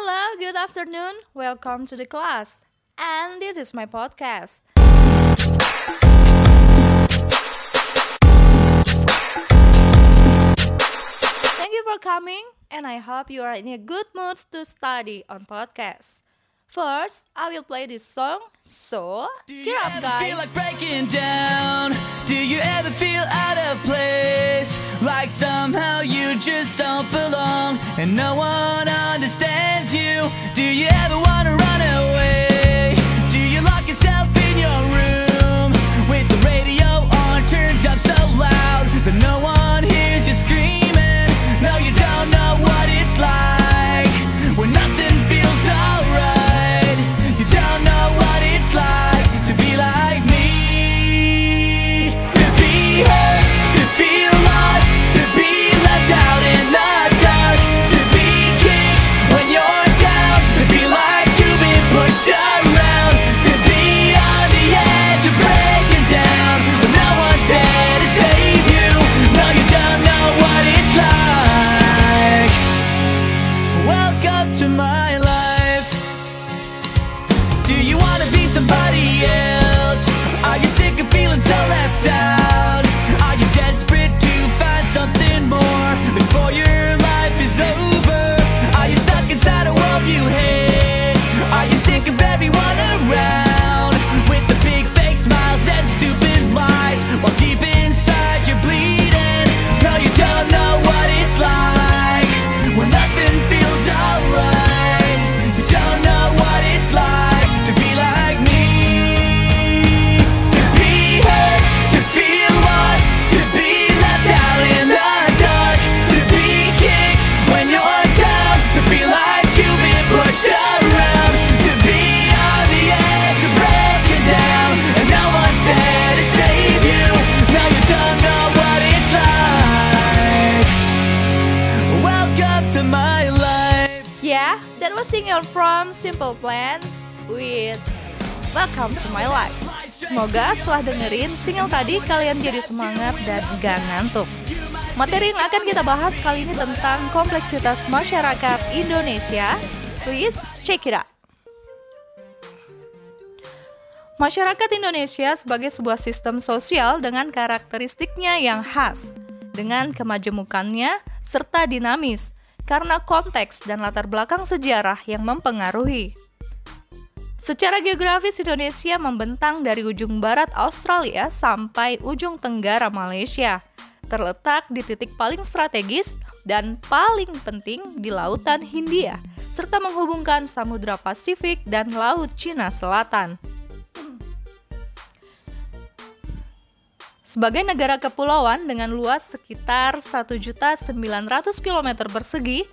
Hello, good afternoon. Welcome to the class. And this is my podcast. Thank you for coming, and I hope you are in a good mood to study on podcast. First, I will play this song, so cheer up, guys ever feel like breaking down? Do you ever feel out of place? Like somehow you just don't belong and no one understands you? Do you ever wanna run away? To my life. Do you wanna be somebody else? Are you sick of feeling so left out? To my life. Yeah, that was single from Simple Plan with Welcome to My Life. Semoga setelah dengerin single tadi kalian jadi semangat dan gak ngantuk. Materi yang akan kita bahas kali ini tentang kompleksitas masyarakat Indonesia. Please check it out. Masyarakat Indonesia sebagai sebuah sistem sosial dengan karakteristiknya yang khas, dengan kemajemukannya serta dinamis, karena konteks dan latar belakang sejarah yang mempengaruhi. Secara geografis Indonesia membentang dari ujung barat Australia sampai ujung tenggara Malaysia, terletak di titik paling strategis dan paling penting di Lautan Hindia, serta menghubungkan Samudra Pasifik dan Laut Cina Selatan. Sebagai negara kepulauan dengan luas sekitar 1.900 km persegi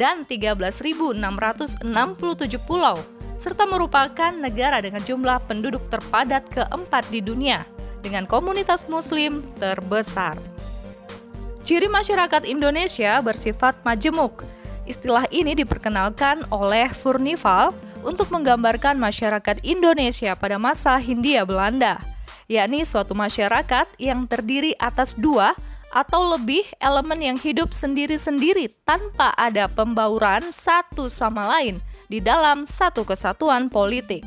dan 13.667 pulau, serta merupakan negara dengan jumlah penduduk terpadat keempat di dunia, dengan komunitas muslim terbesar. Ciri masyarakat Indonesia bersifat majemuk. Istilah ini diperkenalkan oleh Furnival untuk menggambarkan masyarakat Indonesia pada masa Hindia Belanda, yakni suatu masyarakat yang terdiri atas dua atau lebih elemen yang hidup sendiri-sendiri tanpa ada pembauran satu sama lain di dalam satu kesatuan politik.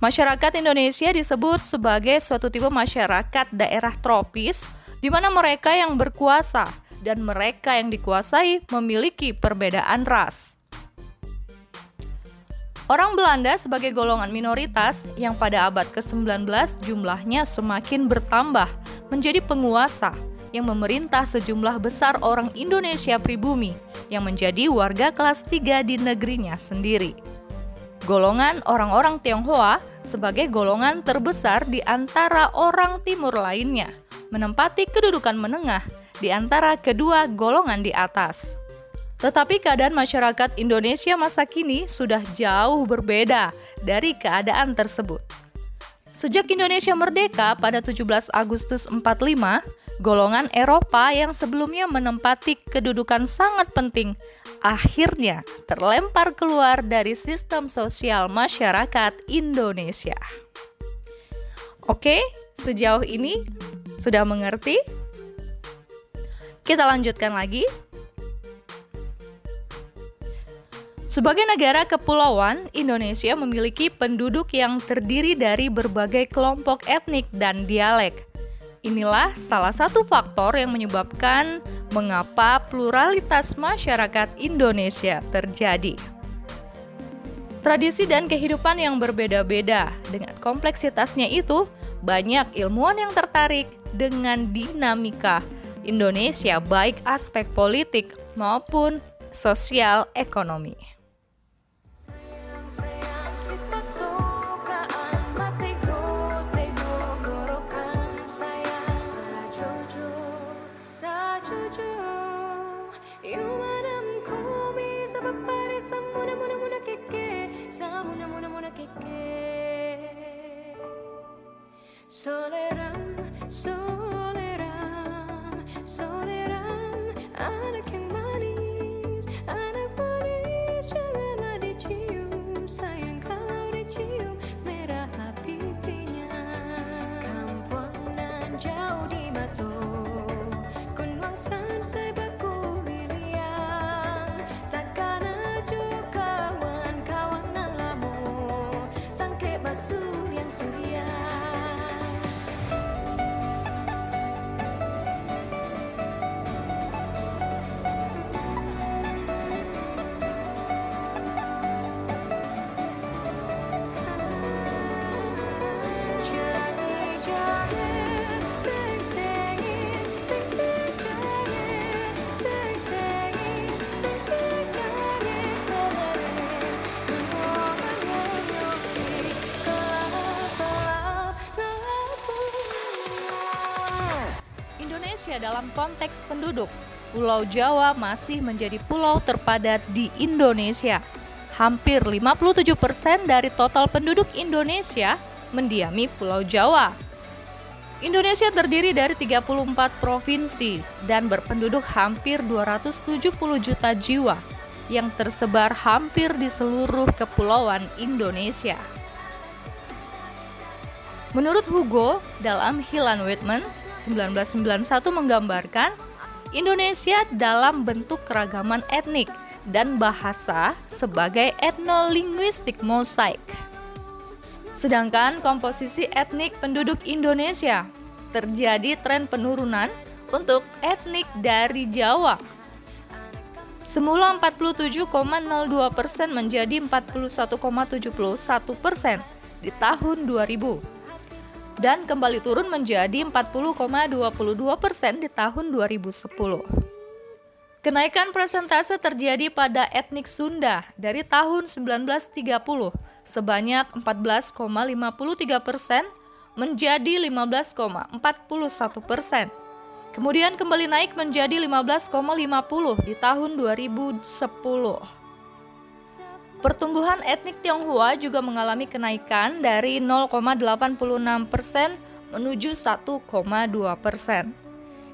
Masyarakat Indonesia disebut sebagai suatu tipe masyarakat daerah tropis di mana mereka yang berkuasa dan mereka yang dikuasai memiliki perbedaan ras. Orang Belanda sebagai golongan minoritas yang pada abad ke-19 jumlahnya semakin bertambah menjadi penguasa yang memerintah sejumlah besar orang Indonesia pribumi yang menjadi warga kelas 3 di negerinya sendiri. Golongan orang-orang Tionghoa sebagai golongan terbesar di antara orang timur lainnya, menempati kedudukan menengah di antara kedua golongan di atas. Tetapi keadaan masyarakat Indonesia masa kini sudah jauh berbeda dari keadaan tersebut. Sejak Indonesia merdeka pada 17 Agustus 45, golongan Eropa yang sebelumnya menempati kedudukan sangat penting akhirnya terlempar keluar dari sistem sosial masyarakat Indonesia. Oke, sejauh ini sudah mengerti? Kita lanjutkan lagi. Sebagai negara kepulauan, Indonesia memiliki penduduk yang terdiri dari berbagai kelompok etnik dan dialek. Inilah salah satu faktor yang menyebabkan mengapa pluralitas masyarakat Indonesia terjadi. Tradisi dan kehidupan yang berbeda-beda, dengan kompleksitasnya itu, banyak ilmuwan yang tertarik dengan dinamika Indonesia, baik aspek politik maupun sosial ekonomi. Soleram, soleram, soleram, anak dalam konteks penduduk, Pulau Jawa masih menjadi pulau terpadat di Indonesia. Hampir 57% dari total penduduk Indonesia mendiami Pulau Jawa. Indonesia terdiri dari 34 provinsi dan berpenduduk hampir 270 juta jiwa yang tersebar hampir di seluruh kepulauan Indonesia. Menurut Hugo, dalam Hilan Whitman, 1991 menggambarkan Indonesia dalam bentuk keragaman etnik dan bahasa sebagai etnolinguistik mosaik. Sedangkan komposisi etnik penduduk Indonesia terjadi tren penurunan untuk etnik dari Jawa. Semula 47,02 persen menjadi 41,71 persen di tahun 2000 dan kembali turun menjadi 40,22 persen di tahun 2010. Kenaikan persentase terjadi pada etnik Sunda dari tahun 1930 sebanyak 14,53 persen menjadi 15,41 persen. Kemudian kembali naik menjadi 15,50 di tahun 2010. Pertumbuhan etnik Tionghoa juga mengalami kenaikan dari 0,86 persen menuju 1,2 persen.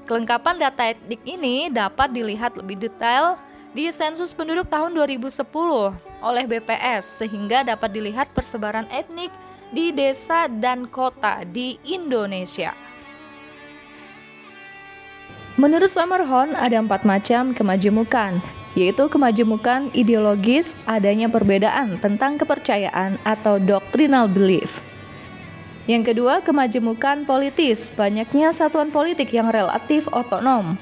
Kelengkapan data etnik ini dapat dilihat lebih detail di sensus penduduk tahun 2010 oleh BPS sehingga dapat dilihat persebaran etnik di desa dan kota di Indonesia. Menurut Summerhorn ada empat macam kemajemukan, yaitu kemajemukan ideologis adanya perbedaan tentang kepercayaan atau doctrinal belief. Yang kedua, kemajemukan politis, banyaknya satuan politik yang relatif otonom.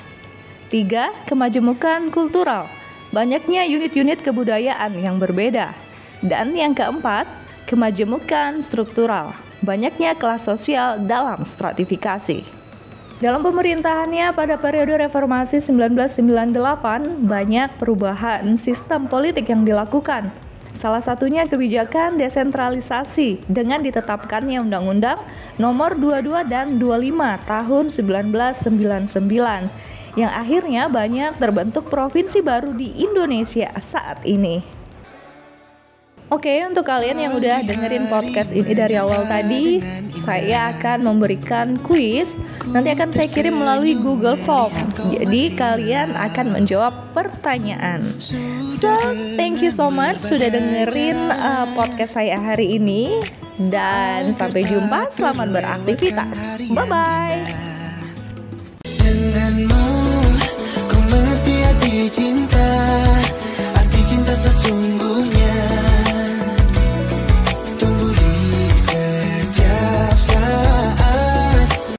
Tiga, kemajemukan kultural, banyaknya unit-unit kebudayaan yang berbeda. Dan yang keempat, kemajemukan struktural, banyaknya kelas sosial dalam stratifikasi. Dalam pemerintahannya pada periode reformasi 1998, banyak perubahan sistem politik yang dilakukan. Salah satunya kebijakan desentralisasi dengan ditetapkannya Undang-Undang Nomor 22 dan 25 Tahun 1999 yang akhirnya banyak terbentuk provinsi baru di Indonesia saat ini. Oke, untuk kalian yang udah dengerin podcast ini dari awal tadi, saya akan memberikan kuis. Nanti akan saya kirim melalui Google Form. Jadi kalian akan menjawab pertanyaan. So, thank you so much sudah dengerin uh, podcast saya hari ini dan sampai jumpa. Selamat beraktivitas. Bye bye. Arti cinta, arti cinta sesungguhnya.